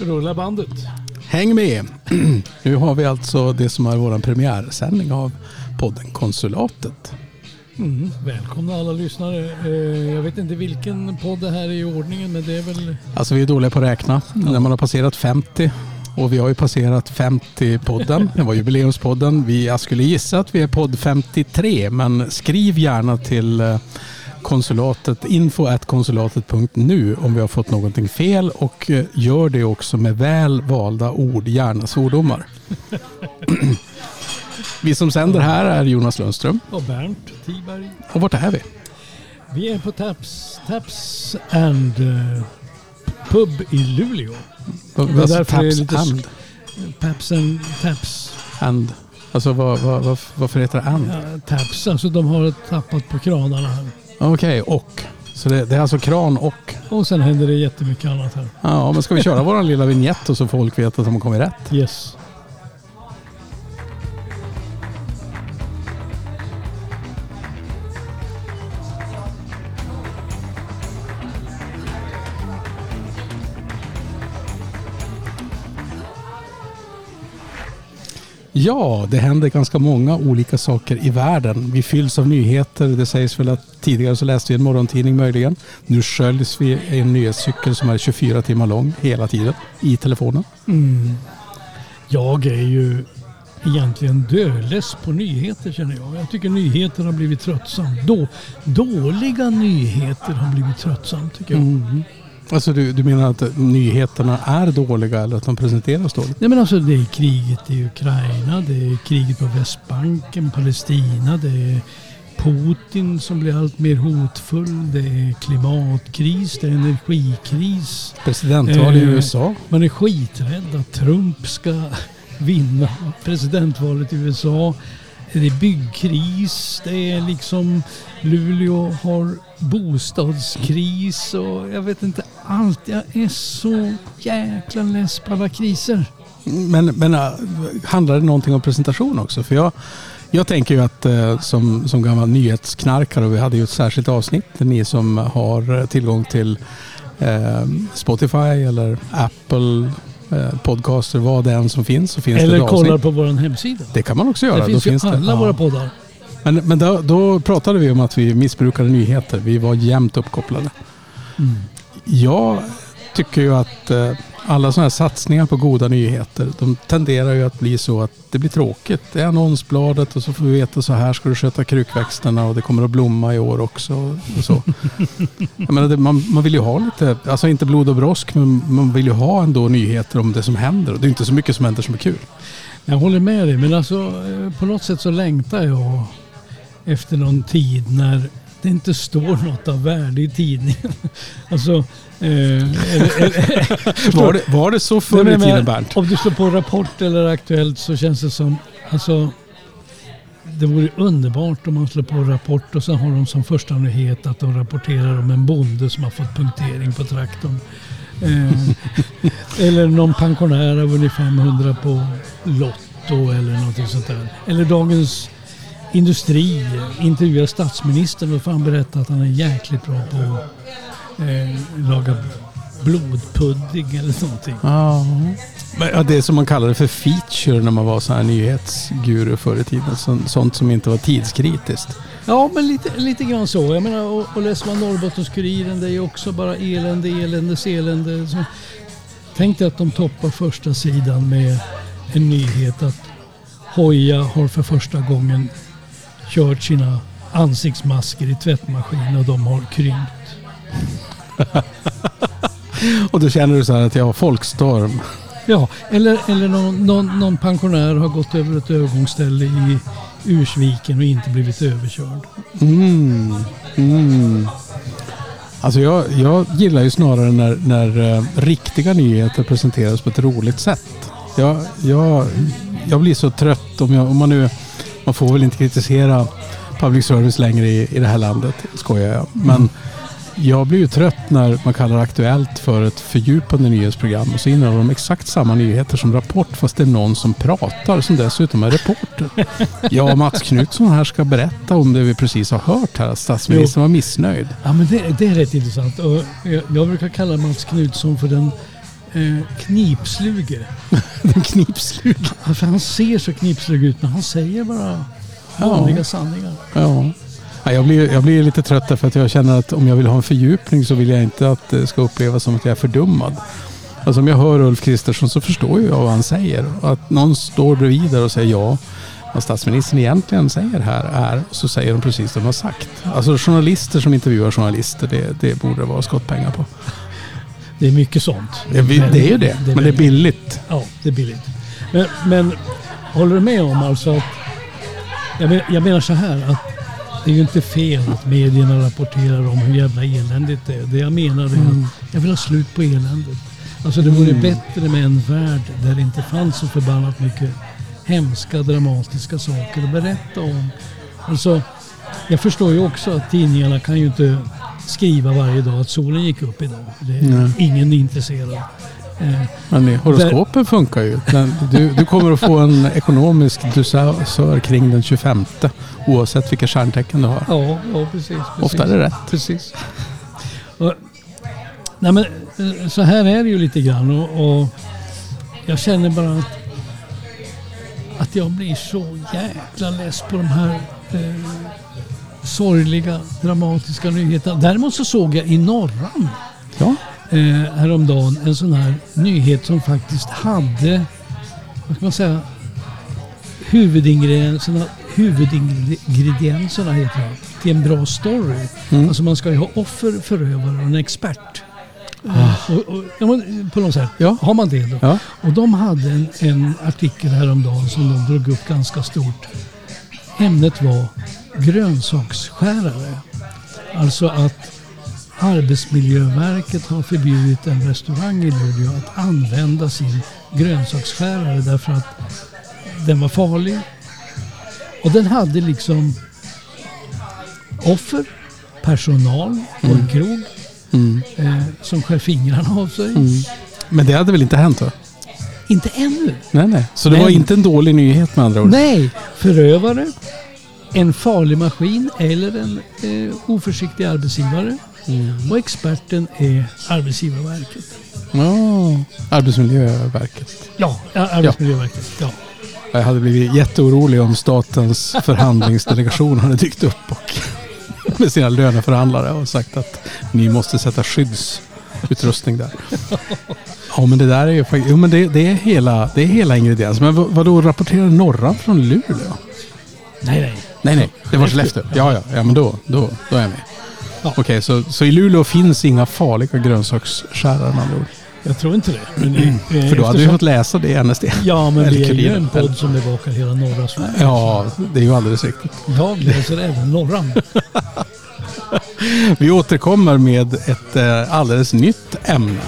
Rulla bandet. Häng med! Nu har vi alltså det som är vår premiärsändning av podden Konsulatet. Mm, välkomna alla lyssnare. Eh, jag vet inte vilken podd det här är i ordningen men det är väl... Alltså vi är dåliga på att räkna. När man har passerat 50 och vi har ju passerat 50-podden. Det var jubileumspodden. Vi, jag skulle gissa att vi är podd 53 men skriv gärna till konsulatet info.konsulatet.nu om vi har fått någonting fel och eh, gör det också med väl valda ord, gärna svordomar. vi som sänder här är Jonas Lundström. Och Bernt Tiberg. Och vart är vi? Vi är på Taps, Taps and uh, Pub i Luleå. Det är alltså, därför det är taps lite and. Paps and Taps. and. Alltså vad, vad, vad, varför heter det and? Ja, taps, alltså de har tappat på kranarna här. Okej, och. Så det, det är alltså kran och. Och sen händer det jättemycket annat här. Ja, men ska vi köra vår lilla vignett och så folk vet att de har kommit rätt? Yes. Ja, det händer ganska många olika saker i världen. Vi fylls av nyheter. Det sägs väl att tidigare så läste vi en morgontidning möjligen. Nu sköljs vi i en nyhetscykel som är 24 timmar lång hela tiden i telefonen. Mm. Jag är ju egentligen dödless på nyheter känner jag. Jag tycker nyheter har blivit tröttsamt. Då, dåliga nyheter har blivit tröttsamt tycker jag. Mm. Alltså du, du menar att nyheterna är dåliga eller att de presenteras dåligt? Nej men alltså det är kriget i Ukraina, det är kriget på Västbanken, Palestina, det är Putin som blir allt mer hotfull, det är klimatkris, det är energikris. Presidentval i Eh, USA. Man är skiträdd att Trump ska vinna presidentvalet i USA. Det är byggkris, det är liksom Luleå har bostadskris och jag vet inte allt. Jag är så jäkla less på alla kriser. Men, men äh, handlar det någonting om presentation också? För jag, jag tänker ju att äh, som, som gammal nyhetsknarkare, och vi hade ju ett särskilt avsnitt, ni som har äh, tillgång till Spotify eller Apple podcaster, vad det än som finns, så finns det Eller ett kollar på vår hemsida. Det kan man också göra. Där finns Då ju det- alla ja. våra poddar. Men, men då, då pratade vi om att vi missbrukade nyheter. Vi var jämt uppkopplade. Mm. Jag tycker ju att eh, alla sådana här satsningar på goda nyheter, de tenderar ju att bli så att det blir tråkigt. Det är annonsbladet och så får vi veta så här ska du sköta krukväxterna och det kommer att blomma i år också. Och så. Jag menar, man, man vill ju ha lite, alltså inte blod och brosk, men man vill ju ha ändå nyheter om det som händer. Och det är inte så mycket som händer som är kul. Jag håller med dig, men alltså eh, på något sätt så längtar jag efter någon tid när det inte står något av värde i tidningen. Alltså, eh, eller, eller, Var det, var det så förr i tiden Bernt? Om du slår på Rapport eller Aktuellt så känns det som, alltså det vore underbart om man slår på Rapport och så har de som första nyhet att de rapporterar om en bonde som har fått punktering på traktorn. Eh, eller någon pensionär har vunnit 500 på Lotto eller någonting sånt där. Eller Dagens Industri intervjuar statsministern och får han berätta att han är jäkligt bra på att eh, laga blodpudding eller någonting. Ja. Det är som man kallade för feature när man var så här nyhetsguru förr i tiden. Så, sånt som inte var tidskritiskt. Ja, men lite, lite grann så. Jag menar, och, och läser man Norrbottens-Kuriren, det är ju också bara elände, eländes elände. Så, tänk dig att de toppar första sidan med en nyhet att Hoja har för första gången kört sina ansiktsmasker i tvättmaskin och de har krympt. Och då känner du så här att jag har folkstorm. Ja, eller, eller någon, någon, någon pensionär har gått över ett övergångsställe i Ursviken och inte blivit överkörd. Mm. Mm. Alltså jag, jag gillar ju snarare när, när eh, riktiga nyheter presenteras på ett roligt sätt. Jag, jag, jag blir så trött om, jag, om man nu... Man får väl inte kritisera public service längre i, i det här landet, skojar jag. Men jag blir ju trött när man kallar Aktuellt för ett fördjupande nyhetsprogram och så innehåller de exakt samma nyheter som Rapport fast det är någon som pratar som dessutom är reporter. Ja, Mats Knutsson här ska berätta om det vi precis har hört här, att statsministern var missnöjd. Ja, men det, det är rätt intressant. Och jag, jag brukar kalla Mats Knutsson för den eh, knipsluge. Den knipslug. Alltså han ser så knipslug ut men han säger bara vanliga Ja. sanningar. Ja. Ja, Jag blir, jag blir lite trött där för att jag känner att om jag vill ha en fördjupning så vill jag inte att det ska upplevas som att jag är fördummad. Alltså om jag hör Ulf Kristersson så förstår jag vad han säger. Att någon står bredvid där och säger ja. Vad statsministern egentligen säger här är, så säger de precis det de har sagt. Alltså journalister som intervjuar journalister, det, det borde det vara skottpengar på. Det är mycket sånt. Det, det är ju det, men det är billigt. Ja, det är billigt. Men, men håller du med om alltså att... Jag, men, jag menar så här att det är ju inte fel att medierna rapporterar om hur jävla eländigt det är. Det jag menar är Mm. att jag vill ha slut på eländet. Alltså det vore bättre med en värld där det inte fanns så förbannat mycket hemska, dramatiska saker att berätta om. Alltså, jag förstår ju också att tidningarna kan ju inte skriva varje dag att solen gick upp idag. Det är Nej. ingen intresserad. Eh, Men horoskopen funkar ju. Du, du kommer att få en ekonomisk dusör kring den 25 oavsett vilka stjärntecken du har. Ja, ja precis, precis. Ofta är det rätt. Precis. Och, nej men, eh, så här är det ju lite grann och, och jag känner bara att, att jag blir så jäkla less på de här eh, sorgliga, dramatiska nyheterna. Däremot så såg jag i Norran Ja. eh, häromdagen en sån här nyhet som faktiskt hade, vad ska man säga, huvudingredienserna, huvudingredienserna heter det, till en bra story. Mm. Alltså man ska ju ha offer, förövare och en expert. Eh, Och, och, ja, på något sätt. Ja. Har man det då? Ja. Och de hade en, en artikel häromdagen som de drog upp ganska stort. Ämnet var grönsaksskärare. Alltså att Arbetsmiljöverket har förbjudit en restaurang i Luleå att använda sin grönsaksskärare därför att den var farlig. Och den hade liksom offer, personal på en krog Mm. eh, som skär fingrarna av sig. Mm. Men det hade väl inte hänt va? Inte ännu. Nej, nej. Så det Men- var inte en dålig nyhet med andra ord? Nej, förövare, en farlig maskin eller en eh, oförsiktig arbetsgivare. Mm. Och experten är Arbetsgivarverket. Ja, Arbetsmiljöverket. Ja, Arbetsmiljöverket. Ja. Jag hade blivit jätteorolig om statens förhandlingsdelegation hade dykt upp och med sina löneförhandlare och sagt att ni måste sätta skyddsutrustning där. Ja men det där är ju faktiskt, jo men det, det är hela, det är hela ingrediensen. Men vad, vadå, rapporterar Norran från Luleå? Nej, nej. Nej nej, det var Skellefteå. Ja ja, ja men då, då, då är jag med. Ja. Okej, så, så i Luleå finns inga farliga grönsaksskärare med andra ord. Jag tror inte det. Men, eh, För då hade vi fått läsa det i NSD. Ja, men Eller vi är ju Kuriren. en podd som bevakar hela norra Sverige. Ja, det är ju alldeles riktigt. Jag läser även norran. Vi återkommer med ett eh, alldeles nytt ämne.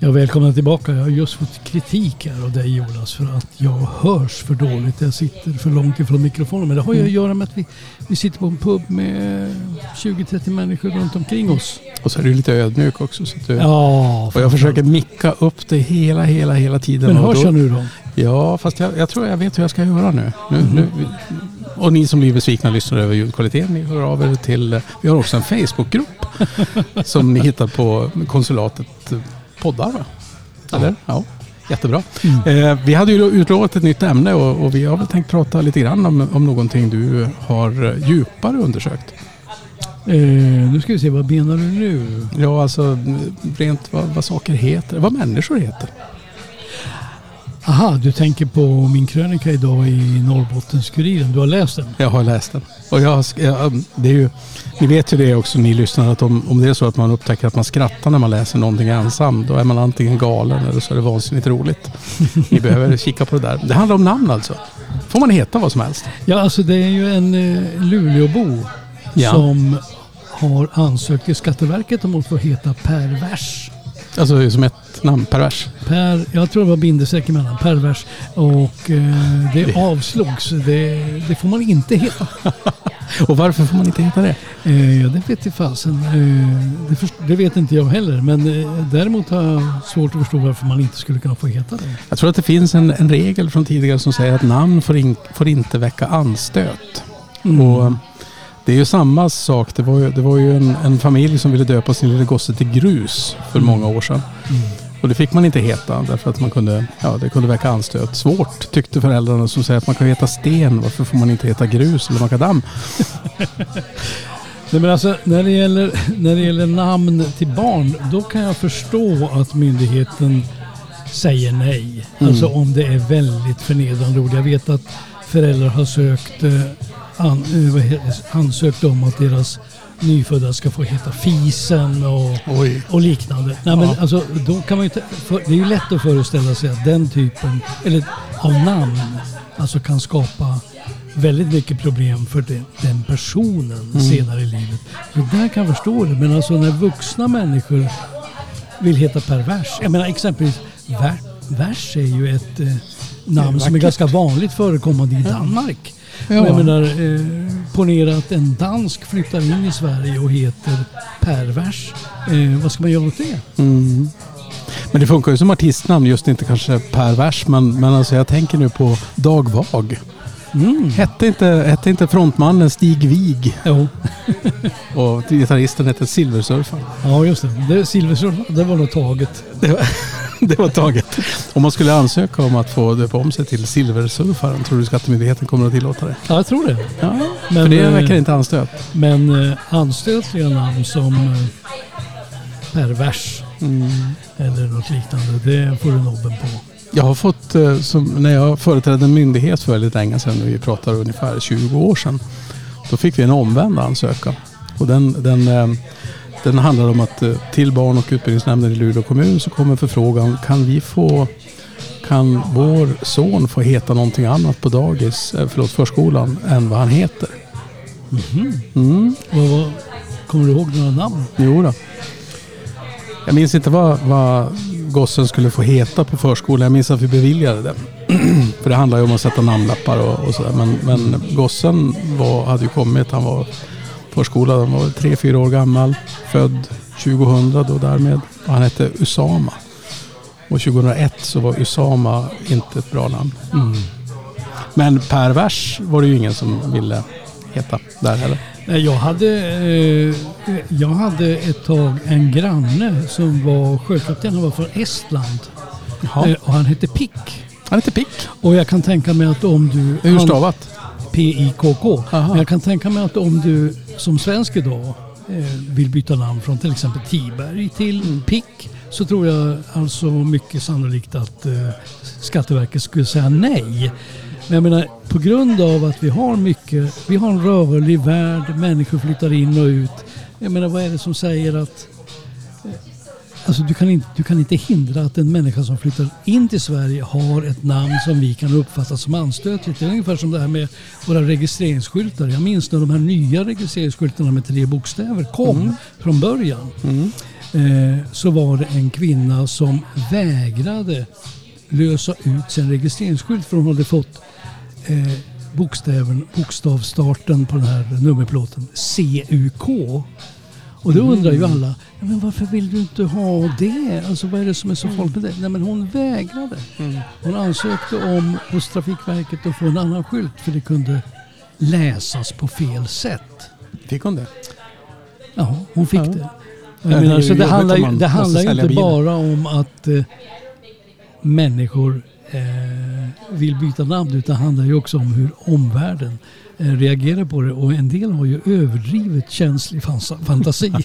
Jag välkomnar tillbaka. Jag har just fått kritik här av dig Jonas för att jag hörs för dåligt. Jag sitter för långt ifrån mikrofonen. Men det har ju att göra med att vi, vi sitter på en pub med 20-30 människor runt omkring oss. Och så är du lite ödmjuk också. Så att du, Ja, och jag försöker micka upp det hela, hela, hela tiden. Men hörs då- jag nu då? Ja, fast jag, jag tror jag vet hur jag ska göra nu. nu, nu och ni som blir besvikna lyssnar över ljudkvaliteten, ni hör av er till... Vi har också en Facebookgrupp som ni hittar på konsulatet poddar va? Eller? Ja. Jättebra. Eh, vi hade ju utlovat ett nytt ämne och, och vi har väl tänkt prata lite grann om, om någonting du har eh, djupare undersökt. Eh, nu ska vi se, vad menar du nu? Ja, alltså mm, rent vad, vad saker heter, vad människor heter. Aha, du tänker på min krönika idag i Norrbottens-Kuriren. Du har läst den? Jag har läst den. Och jag, jag, det är ju, ni vet ju det också ni lyssnare att om, om det är så att man upptäcker att man skrattar när man läser någonting ensam då är man antingen galen eller så är det vansinnigt roligt. Ni behöver kika på det där. Det handlar om namn alltså. Får man heta vad som helst? Ja, alltså det är ju en eh, Luleåbo Ja. som har ansökt till Skatteverket om att få heta Pervers. Alltså som ett namn, pervers. Per, jag tror det var bindestreck emellan, Pervers. Och eh, det avslogs. Det, det får man inte heta. Och varför får man inte heta det? Eh, ja, det vet i fasen. Eh, det, först, det vet inte jag heller. Men eh, däremot har jag svårt att förstå varför man inte skulle kunna få heta det. Jag tror att det finns en, en regel från tidigare som säger att namn får, in, får inte väcka anstöt. Mm. Och Det är ju samma sak. Det var ju, det var ju en, en familj som ville döpa sin lille gosse till Grus för många år sedan. Och det fick man inte heta därför att man kunde, ja, det kunde väcka anstöt. Svårt tyckte föräldrarna som säger att man kan heta Sten. Varför får man inte heta Grus eller Makadam? Nej, men alltså, när, det gäller, när det gäller namn till barn, då kan jag förstå att myndigheten säger nej. Mm. Alltså om det är väldigt förnedrande ord. Jag vet att föräldrar har sökt, eh, an, eh, ansökt om att deras nyfödda ska få heta Fisen och, Oj. och liknande. Nej, men Ja. alltså, då kan man inte, för, det är ju lätt att föreställa sig att den typen eller, av namn alltså kan skapa väldigt mycket problem för den, den personen Mm. senare i livet. Så där kan jag förstå det. Men alltså när vuxna människor vill heta pervers. Jag menar exempelvis ver, vers är ju ett eh, namn som är ganska vanligt förekommande i Danmark. Ja. Och Jag menar, eh, ponera att en dansk flyttar in i Sverige och heter pervers. Eh, vad ska man göra åt det? Mm. Men det funkar ju som artistnamn, just inte kanske pervers. Men, men alltså jag tänker nu på Dag Vag. Mm. Hette inte, hette inte frontmannen Stig Wig Jo, och gitarristen hette Silversurfaren? ja just det. det Silversurf, det var nog taget. Det var, det var taget. Om man skulle ansöka om att få döpa om sig till Silversurfaren, tror du Skattemyndigheten kommer att tillåta det? Ja, jag tror det. Ja, Men, för det eh, verkar inte anstöt. Men eh, anstötliga namn som eh, pervers Mm. eller något liknande, det får du nobben på. Jag har fått, som, när jag företrädde en myndighet för väldigt länge sedan, vi pratar ungefär 20 år sedan, då fick vi en omvänd ansökan. Och den, den, den handlar om att eh, till barn och utbildningsnämnden i Luleå kommun så kommer förfrågan, kan vi få kan vår son få heta någonting annat på dagis, eh, förlåt förskolan, än vad han heter? Mm. Vad, vad, kommer du ihåg några namn? Jo då. Jag minns inte vad, vad gossen skulle få heta på förskolan. Jag minns att vi beviljade det. För det handlar ju om att sätta namnlappar och, och sådär. Men, men gossen var, hade ju kommit. Han var förskola. Han var tre, fyra år gammal. Född 2000 då därmed. Och han hette Usama. Och 2001 så var Usama inte ett bra namn. Men pervers var det ju ingen som ville heta där heller. Jag hade, eh, jag hade ett tag en granne som var sjökapten. Han var från Estland. Eh, och han hette Pick. Han heter Pick. Och jag kan tänka mig att om du... Hur stavat? P-I-K-K. Aha. Men jag kan tänka mig att om du som svensk idag eh, vill byta namn från till exempel Tiberg till Mm. Pick så tror jag alltså mycket sannolikt att eh, Skatteverket skulle säga nej. Men jag menar på grund av att vi har mycket, vi har en rörlig värld, människor flyttar in och ut. Jag menar vad är det som säger att Alltså du, kan inte, du kan inte hindra att en människa som flyttar in till Sverige har ett namn som vi kan uppfatta som anstötligt. Det är ungefär som det här med våra registreringsskyltar. Jag minns när de här nya registreringsskyltarna med tre bokstäver kom från början. Eh, så var det en kvinna som vägrade lösa ut sin registreringsskylt för hon hade fått eh, bokstäven, bokstavsstarten på den här nummerplåten CUK. Och då undrar ju alla, ja, men varför vill du inte ha det? Alltså vad är det som är så farligt med det? Nej men hon vägrade. Hon ansökte om hos Trafikverket att få en annan skylt för det kunde läsas på fel sätt. Fick hon det? Ja, hon fick Ja. det. Ja, Jag det är menar, ju så det handlar, ju- det handlar ju inte bilen. bara om att eh, människor eh, vill byta namn utan det handlar ju också om hur omvärlden eh, reagerar på det och en del har ju överdrivet känslig fantasi.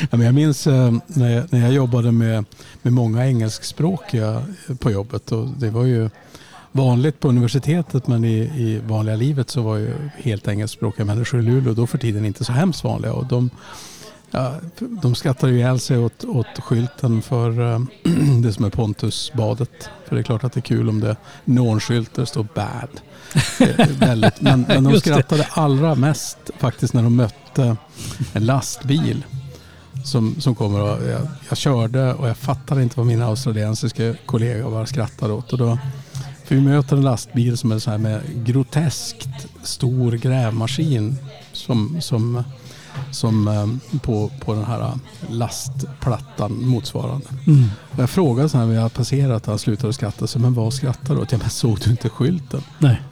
Ja, men jag minns eh, när, jag, när jag jobbade med, med många engelskspråkiga eh, på jobbet. Och det var ju vanligt på universitetet men i, i vanliga livet så var ju helt engelskspråkiga människor i Luleå då för tiden inte så hemskt vanliga. Och de, ja, de skrattade ju ihjäl sig åt, åt skylten för eh, det som är Pontusbadet. För det är klart att det är kul om det är neonskylt där det står bad. Väldigt, men, men de skrattade allra mest faktiskt när de mötte en lastbil som, som kommer och jag, jag körde och jag fattade inte vad mina australiensiska kollegor bara skrattade åt. Och då, för vi möter en lastbil som är så här med groteskt stor grävmaskin som, som, som eh, på, på den här lastplattan motsvarande. Mm. Jag frågade så här när jag passerat han slutade skratta. Så, men vad skrattar du åt? Ja, men såg du inte skylten? Nej.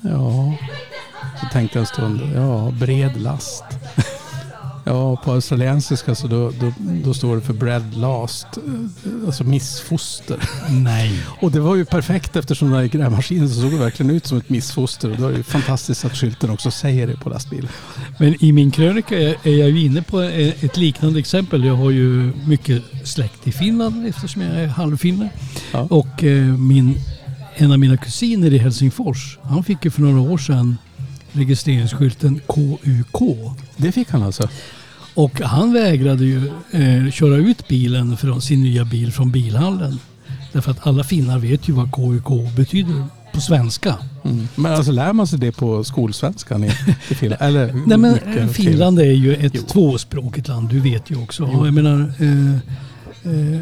Ja, Så tänkte jag en stund, ja, bred last. Ja, på australiensiska så då, då, då står det för bread last, eh, alltså missfoster. Nej. Och det var ju perfekt eftersom den här grävmaskinen så såg det verkligen ut som ett missfoster. Och då är det ju fantastiskt att skylten också säger det på lastbilen. Men i min krönika är jag ju inne på ett liknande exempel. Jag har ju mycket släkt i Finland eftersom jag är halvfinne. Ja. Och eh, min, en av mina kusiner i Helsingfors, han fick ju för några år sedan registreringsskylten KUK. Det fick han alltså? Och han vägrade ju eh, köra ut bilen från sin nya bil från bilhallen. Därför att alla finnar vet ju vad KUK betyder på svenska. Mm. Men alltså lär man sig det på skolsvenskan i, i Finland? Eller, Nej men Finland är ju ett Jo. tvåspråkigt land, du vet ju också. Jo. Jag menar, eh, eh,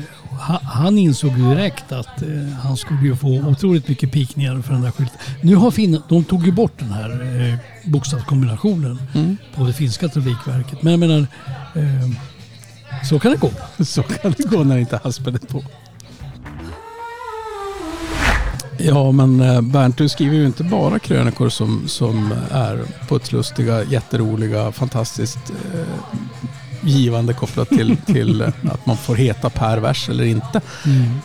han insåg direkt att eh, han skulle ju få otroligt mycket pikningar för den där skylten. Nu har Finland, de tog ju bort den här eh, bokstavskombinationen Mm. på det finska trafikverket. Men jag menar, eh, så kan det gå. Så kan det gå när inte haspen är på. Ja, men eh, Bernt, du skriver ju inte bara krönikor som, som är putslustiga, jätteroliga, fantastiskt eh, givande kopplat till, till att man får heta per vers eller inte.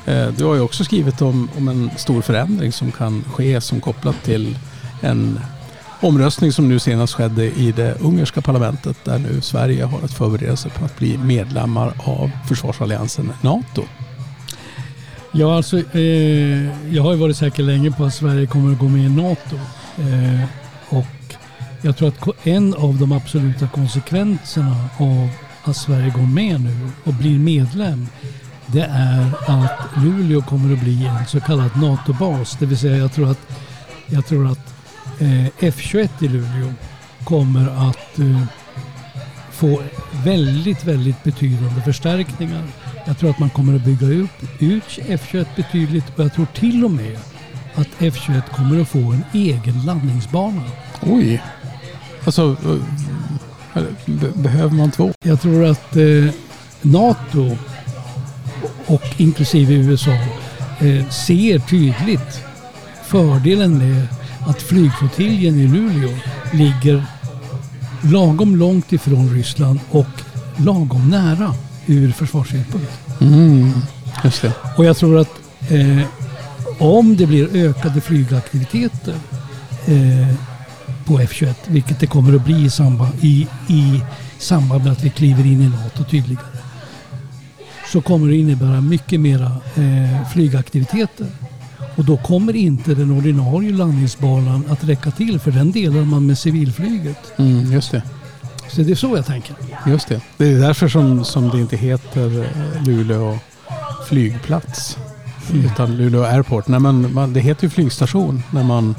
Eh, Du har ju också skrivit om, om en stor förändring som kan ske som kopplat till en omröstning som nu senast skedde i det ungerska parlamentet där nu Sverige har att förbereda sig på att bli medlemmar av försvarsalliansen NATO. Ja, alltså, eh, jag har ju varit säker länge på att Sverige kommer att gå med i NATO. Eh, jag tror att en av de absoluta konsekvenserna av att Sverige går med nu och blir medlem det är att Luleå kommer att bli en så kallad NATO-bas. Det vill säga jag tror att, jag tror att eh, F21 i Luleå kommer att eh, få väldigt, väldigt betydande förstärkningar. Jag tror att man kommer att bygga ut, ut F21 betydligt och jag tror till och med att F21 kommer att få en egen landningsbana. Oj! Alltså, eh, be- behöver man två? Jag tror att eh, NATO och inklusive USA eh, ser tydligt fördelen med att flygflottiljen i Luleå ligger lagom långt ifrån Ryssland och lagom nära ur försvarssynpunkt. Mm, just det. Och jag tror att eh, om det blir ökade flygaktiviteter eh, på F21, vilket det kommer att bli i samband, i, i samband med att vi kliver in i NATO tydligare, så kommer det innebära mycket mera eh, flygaktiviteter. Och då kommer inte den ordinarie landningsbanan att räcka till för den delar man med civilflyget. Mm, just det. Så det är så jag tänker. Just det. Det är därför som, som det inte heter eh, Luleå flygplats. Mm. Utan Luleå Airport. Nej, men man, det heter ju flygstation när man,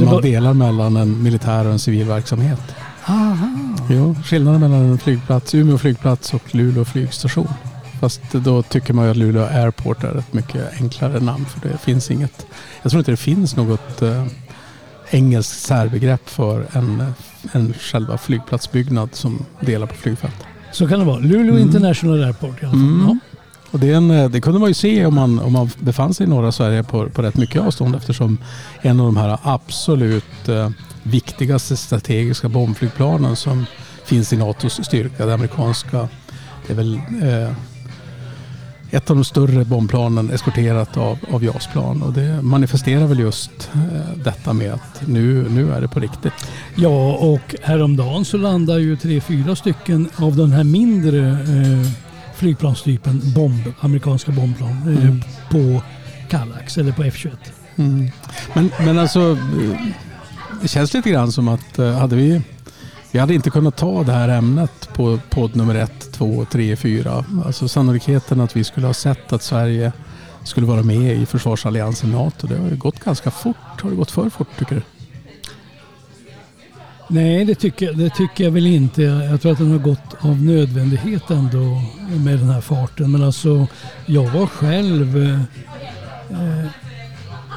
när man delar mellan en militär och en civil verksamhet. Aha. Jo, skillnaden mellan en flygplats, Umeå flygplats och Luleå flygstation. Fast då tycker man ju att Luleå Airport är ett mycket enklare namn för det finns inget. Jag tror inte det finns något eh, engelskt särbegrepp för en, en själva flygplatsbyggnad som delar på flygfält. Så kan det vara. Luleå Mm. International Airport i alla fall. Mm. Ja. Och det, en, eh, det kunde man ju se om man, om man befann sig i norra Sverige på, på rätt mycket avstånd eftersom en av de här absolut eh, viktigaste strategiska bombflygplanen som finns i NATOs styrka, det amerikanska, det är väl eh, ett av de större bombplanen eskorterat av, av JAS-plan och det manifesterar väl just eh, detta med att nu, nu är det på riktigt. Ja, och häromdagen så landar ju tre, fyra stycken av den här mindre eh, flygplanstypen, bomb, amerikanska bombplan, eh, Mm. på Kallax eller på F21. Mm. Men, men alltså, eh, det känns lite grann som att eh, hade vi, vi hade inte kunnat ta det här ämnet på podd nummer ett, två, tre, fyra. Alltså sannolikheten att vi skulle ha sett att Sverige skulle vara med i försvarsalliansen NATO. Det har ju gått ganska fort. Har det gått för fort tycker du? Nej, det tycker, det tycker jag väl inte. Jag tror att den har gått av nödvändighet ändå med den här farten. Men alltså, jag var själv eh,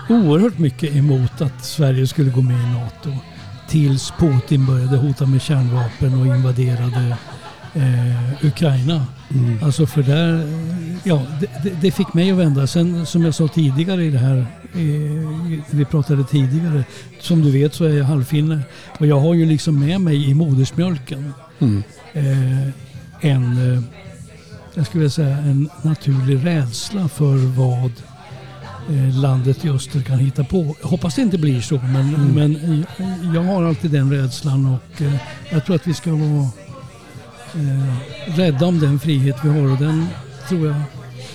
oerhört mycket emot att Sverige skulle gå med i NATO. Tills Putin började hota med kärnvapen och invaderade eh, Ukraina. Mm. Alltså för där, ja, det, det, fick mig att vända. Sen som jag sa tidigare i det här, eh, vi pratade tidigare, som du vet så är jag halvfinne. Och jag har ju liksom med mig i modersmjölken Mm. eh, en, eh, jag skulle vilja säga en naturlig rädsla för vad eh, landet i öster kan hitta på. Jag hoppas det inte blir så men, men eh, jag har alltid den rädslan och eh, jag tror att vi ska vara eh, rädda om den frihet vi har och den tror jag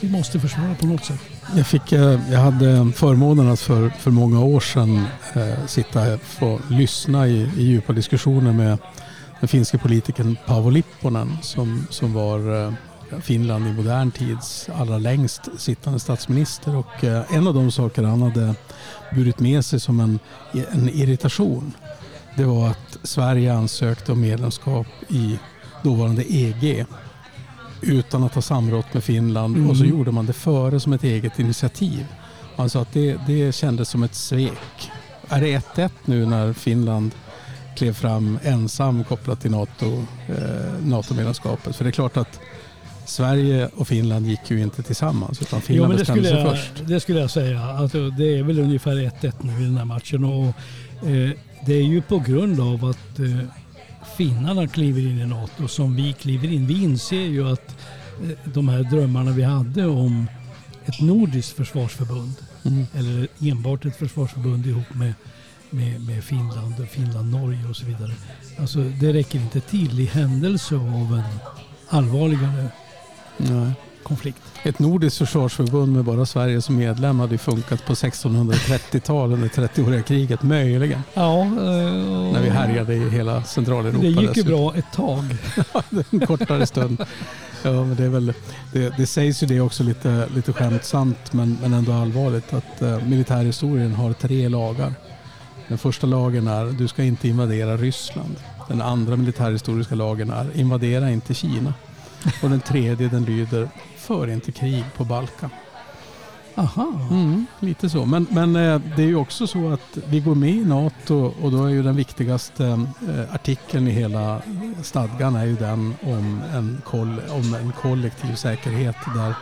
vi måste försvara på något sätt. Jag, fick, eh, jag hade förmånen att för, för många år sedan eh, sitta och lyssna i, i djupa diskussioner med den finske politikern Paavo Lipponen som, som var eh, Finland i modern tids allra längst sittande statsminister. Och eh, en av de saker han hade burit med sig som en, en irritation det var att Sverige ansökte om medlemskap i dåvarande EG utan att ha samrått med Finland och så Mm. gjorde man det före som ett eget initiativ. Han sa att det, det kändes som ett svek. Är det 1-1 nu när Finland klev fram ensam kopplat till NATO, eh, NATO-medlemskapet? För det är klart att Sverige och Finland gick ju inte tillsammans utan Jo, Finland men det, bestämde sig jag, först. det skulle jag säga. Alltså, det är väl ungefär 1-1 nu i den här matchen. Och, eh, det är ju på grund av att eh, finnarna kliver in i NATO som vi kliver in. Vi inser ju att eh, de här drömmarna vi hade om ett nordiskt försvarsförbund Mm. eller enbart ett försvarsförbund ihop med, med, med Finland, Finland, Norge och så vidare. Alltså, det räcker inte till i händelse av en allvarligare Nej. Konflikt. Ett nordiskt försvarsförbund med bara Sverige som medlem hade ju funkat på 1630-talet under 30-åriga kriget, möjligen. Ja, eh, När vi härjade i hela Centraleuropa. Det gick ju bra ett tag. en kortare stund. Ja, men det, är väl, det, det sägs ju det också lite, lite skämtsamt men, men ändå allvarligt att eh, militärhistorien har tre lagar. Den första lagen är du ska inte invadera Ryssland. Den andra militärhistoriska lagen är invadera inte Kina. Och den tredje den lyder för inte krig på Balkan. Aha. Mm, lite så. Men, men eh, det är ju också så att vi går med i NATO och då är ju den viktigaste eh, artikeln i hela stadgan är ju den om en, koll, om en kollektiv säkerhet där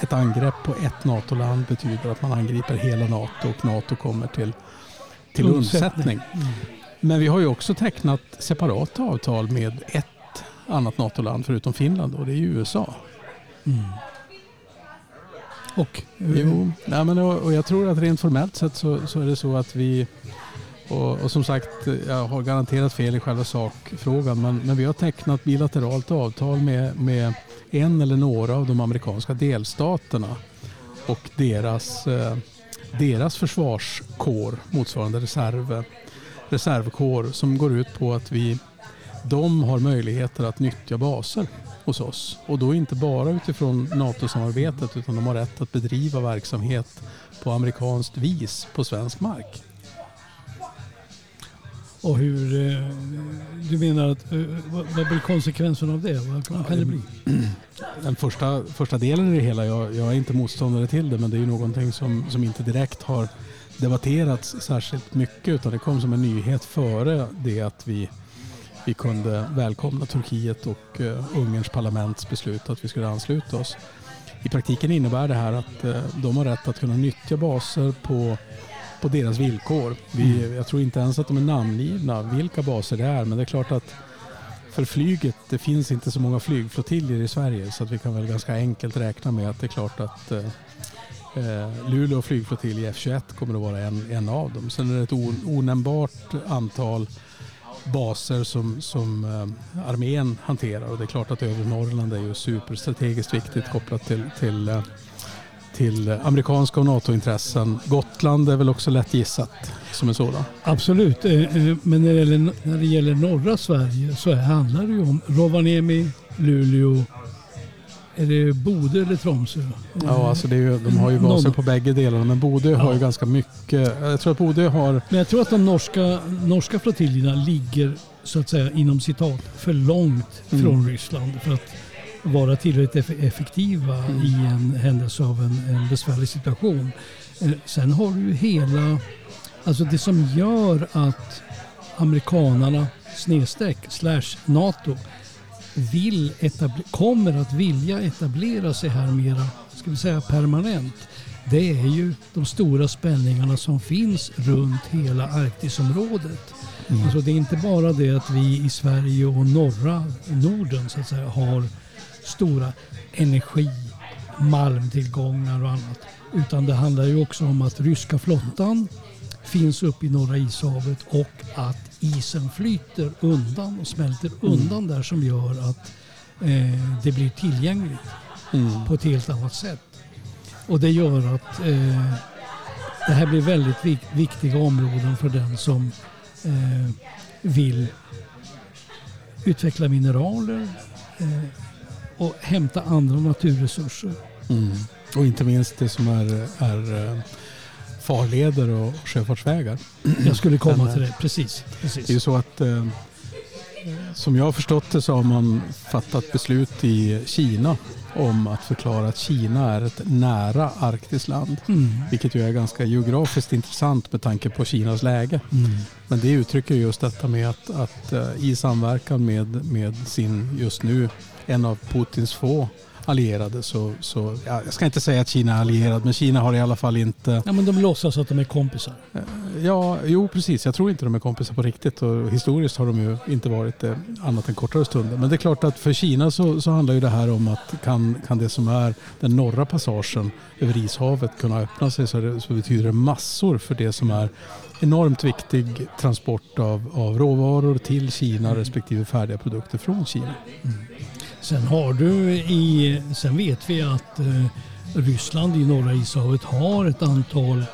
ett angrepp på ett NATO-land betyder att man angriper hela NATO och NATO kommer till, till undsättning. Mm. Men vi har ju också tecknat separata avtal med ett annat NATO-land förutom Finland och det är ju USA. Mm. Och eh, Jo, nej, men och, och jag tror att rent formellt sett så, så är det så att vi och, och som sagt, jag har garanterat fel i själva sakfrågan men, men vi har tecknat bilateralt avtal med, med en eller några av de amerikanska delstaterna och deras, eh, deras försvarskår motsvarande reserv, reservkår som går ut på att vi de har möjligheter att nyttja baser hos oss. Och då inte bara utifrån NATO-samarbetet utan de har rätt att bedriva verksamhet på amerikanskt vis på svensk mark. och hur... eh, Du menar att... eh, Vad blir konsekvensen av det? Vad kan, kan det bli? Den första, första delen i det hela, jag, jag är inte motståndare till det men det är ju någonting som, som inte direkt har debatterats särskilt mycket utan det kom som en nyhet före det att vi, vi kunde välkomna Turkiet och uh, Ungerns parlaments beslut att vi skulle ansluta oss. I praktiken innebär det här att eh, de har rätt att kunna nyttja baser på, på deras villkor. Vi, jag tror inte ens att de är namngivna vilka baser det är men det är klart att för flyget, det finns inte så många flygflottiljer i Sverige så att vi kan väl ganska enkelt räkna med att det är klart att eh, eh, Luleå flygflottilj F21 kommer att vara en, en av dem. Sen är det ett onämnbart antal baser som, som eh, armén hanterar och det är klart att övre Norrland är ju superstrategiskt viktigt kopplat till, till, eh, till amerikanska och NATO-intressen. Gotland är väl också lätt gissat som en sådan. Absolut. Eh, eh, men när det, gäller, när det gäller norra Sverige så handlar det ju om Rovaniemi, Luleå, är det Bodö eller Tromsö? Ja, alltså det är ju, de har ju baser på bägge delarna men Bodö har ju Ja. ganska mycket. Jag tror att Bodö har Men jag tror att de norska, norska flottiljerna ligger så att säga inom citat för långt Mm. från Ryssland för att vara tillräckligt eff- effektiva Mm. i en händelse av en, en besvärlig situation. Eh, Sen har du hela, alltså det som gör att amerikanarna snedstreck slash NATO vill kommer att vilja etablera sig här mera, ska vi säga permanent, det är ju de stora spänningarna som finns runt hela Arktisområdet. Mm. Alltså det är inte bara det att vi i Sverige och norra Norden så att säga har stora energi, malmtillgångar och annat. Utan det handlar ju också om att ryska flottan finns uppe i Norra ishavet och att isen flyter undan och smälter mm. undan där som gör att eh, det blir tillgängligt mm. på ett helt annat sätt. Och det gör att eh, det här blir väldigt vik viktiga områden för den som eh, vill utveckla mineraler eh, och hämta andra naturresurser. Mm. Och inte minst det som är, är eh, farleder och sjöfartsvägar. Jag skulle komma Men, till det, precis. precis. Det är ju så att eh, som jag har förstått det så har man fattat beslut i Kina om att förklara att Kina är ett nära Arktisland. Mm. Vilket ju är ganska geografiskt intressant med tanke på Kinas läge. Mm. Men det uttrycker just detta med att, att uh, i samverkan med, med sin just nu en av Putins få allierade så, så ja, jag ska inte säga att Kina är allierad men Kina har i alla fall inte... Ja men de låtsas att de är kompisar. Eh, ja, jo precis. Jag tror inte de är kompisar på riktigt och historiskt har de ju inte varit det annat än kortare stunder. Men det är klart att för Kina så, så handlar ju det här om att kan, kan det som är den norra passagen över ishavet kunna öppna sig så, det, så betyder det massor för det som är enormt viktig transport av, av råvaror till Kina respektive färdiga produkter från Kina. Mm. Sen har du i, sen vet vi att eh, Ryssland i norra ishavet har ett antal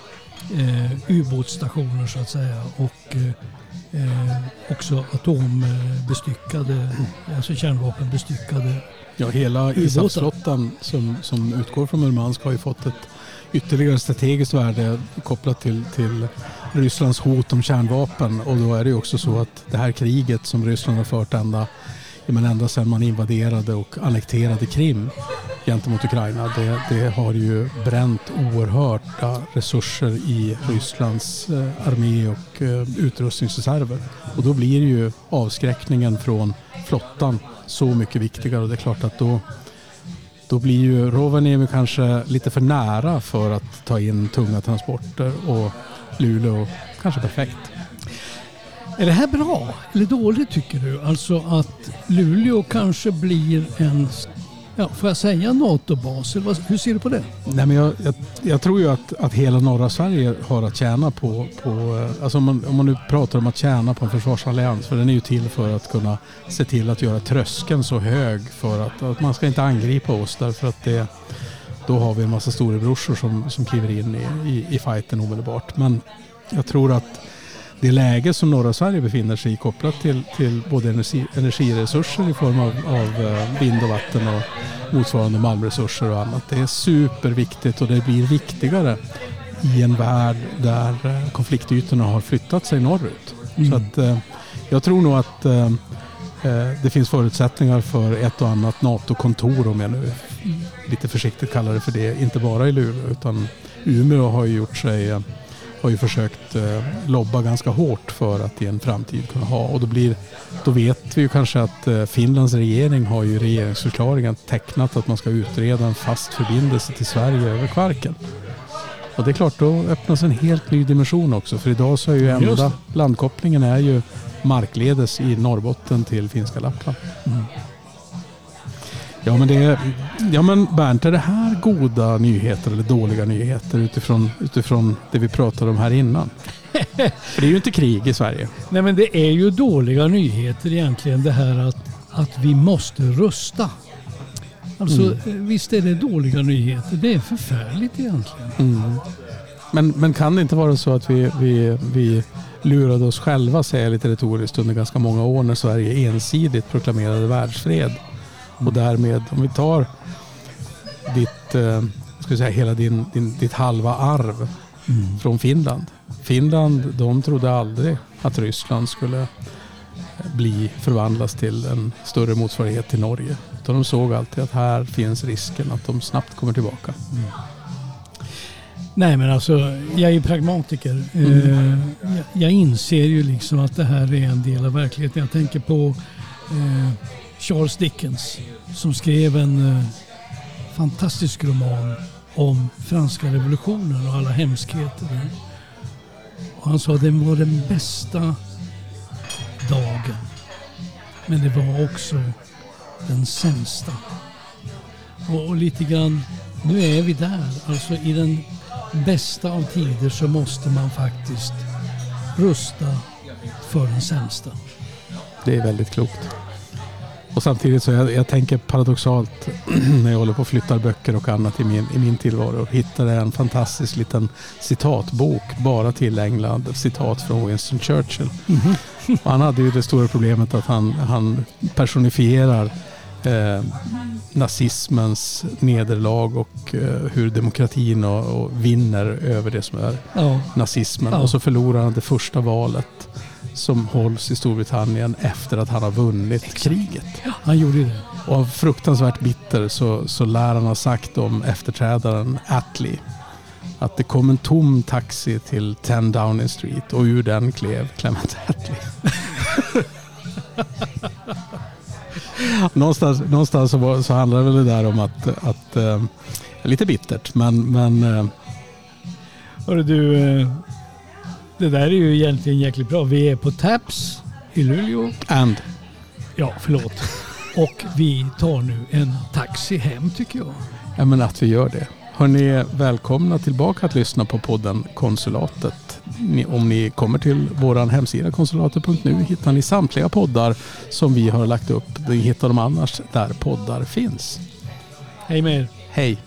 eh, ubåtsstationer så att säga och eh, eh också atombestyckade, mm. alltså kärnvapenbestyckade Ja, hela ISAF-flottan som, som utgår från Murmansk har ju fått ett ytterligare strategiskt värde kopplat till, till Rysslands hot om kärnvapen. Och då är det ju också så att det här kriget som Ryssland har fört ända men ända sedan man invaderade och annekterade Krim gentemot Ukraina. Det, det har ju bränt oerhörda resurser i Rysslands eh, armé och eh, utrustningsreserver. Och då blir ju avskräckningen från flottan så mycket viktigare och det är klart att då då blir ju Rovaniemi kanske lite för nära för att ta in tunga transporter och Luleå kanske perfekt. Är det här bra eller dåligt tycker du? Alltså att Luleå kanske blir en, ja, får jag säga NATO-bas? Hur ser du på det? Nej, men jag, jag, jag, tror ju att, att hela norra Sverige har att tjäna på, på eh, alltså om man, om man nu pratar om att tjäna på en försvarsallians, för den är ju till för att kunna se till att göra tröskeln så hög för att, att man ska inte angripa oss därför att det då har vi en massa storebrorsor som, som kliver in i, i, i fighten omedelbart. Men jag tror att det läge som norra Sverige befinner sig i kopplat till, till både energi, energiresurser i form av, av eh, vind och vatten och motsvarande malmresurser och annat. Det är superviktigt och det blir viktigare i en värld där eh, konfliktytorna har flyttat sig norrut. Mm. Så att, eh, jag tror nog att det finns förutsättningar för ett och annat NATO-kontor om jag nu lite försiktigt kallar det för det. Inte bara i Luleå utan Umeå har ju gjort sig har ju försökt eh, lobba ganska hårt för att i en framtid kunna ha. Och då, blir, då vet vi ju kanske att eh, Finlands regering har ju regeringsförklaringen tecknat att man ska utreda en fast förbindelse till Sverige över Kvarken. Och det är klart, då öppnas en helt ny dimension också. För idag så är ju enda landkopplingen är ju markledes i Norrbotten till finska Lappland. Mm. Ja men, det ja men Bernt, är det här goda nyheter eller dåliga nyheter utifrån, utifrån det vi pratade om här innan? För det är ju inte krig i Sverige. Nej men det är ju dåliga nyheter egentligen det här att, att vi måste rusta. Alltså mm. visst är det dåliga nyheter. Det är förfärligt egentligen. Mm. Men, men kan det inte vara så att vi, vi, vi lurade oss själva, säger jag lite retoriskt, under ganska många år när Sverige ensidigt proklamerade världsfred och därmed, om vi tar ditt, eh, ska säga, hela din, din, ditt halva arv mm. från Finland. Finland, de trodde aldrig att Ryssland skulle bli förvandlas till en större motsvarighet till Norge. Utan de såg alltid att här finns risken att de snabbt kommer tillbaka. Mm. Nej men alltså, jag är pragmatiker. Mm. Eh, jag inser ju liksom att det här är en del av verkligheten. Jag tänker på eh, Charles Dickens som skrev en eh, fantastisk roman om franska revolutionen och alla hemskheter. Och han sa att det var den bästa dagen. Men det var också den sämsta. Och, och lite grann, nu är vi där. Alltså i den bästa av tider så måste man faktiskt rusta för den sämsta. Det är väldigt klokt. Och samtidigt så jag, jag tänker paradoxalt när jag håller på och flyttar böcker och annat i min, i min tillvaro. Hittade en fantastisk liten citatbok bara tillägnad citat från Winston Churchill. Mm. Och han hade ju det stora problemet att han, han personifierar eh, nazismens nederlag och eh, hur demokratin och, och, vinner över det som är ja. nazismen. Ja. Och så förlorar han det första valet som hålls i Storbritannien efter att han har vunnit Exakt. kriget. Ja, han gjorde det. Och fruktansvärt bitter så, så lär han ha sagt om efterträdaren Attlee att det kom en tom taxi till 10 Downing Street och ur den klev Clement Attlee. någonstans någonstans så, var, så handlar det väl det där om att, att äh, lite bittert men, men äh, Hörru du, äh, det där är ju egentligen jäkligt bra. Vi är på Taps i Luleå. And? Ja, förlåt. Och vi tar nu en taxi hem tycker jag. Ja, men att vi gör det. Hörni, välkomna tillbaka att lyssna på podden Konsulatet. Om ni kommer till vår hemsida konsulatet.nu hittar ni samtliga poddar som vi har lagt upp. Ni hittar dem annars där poddar finns. Hej med er. Hej.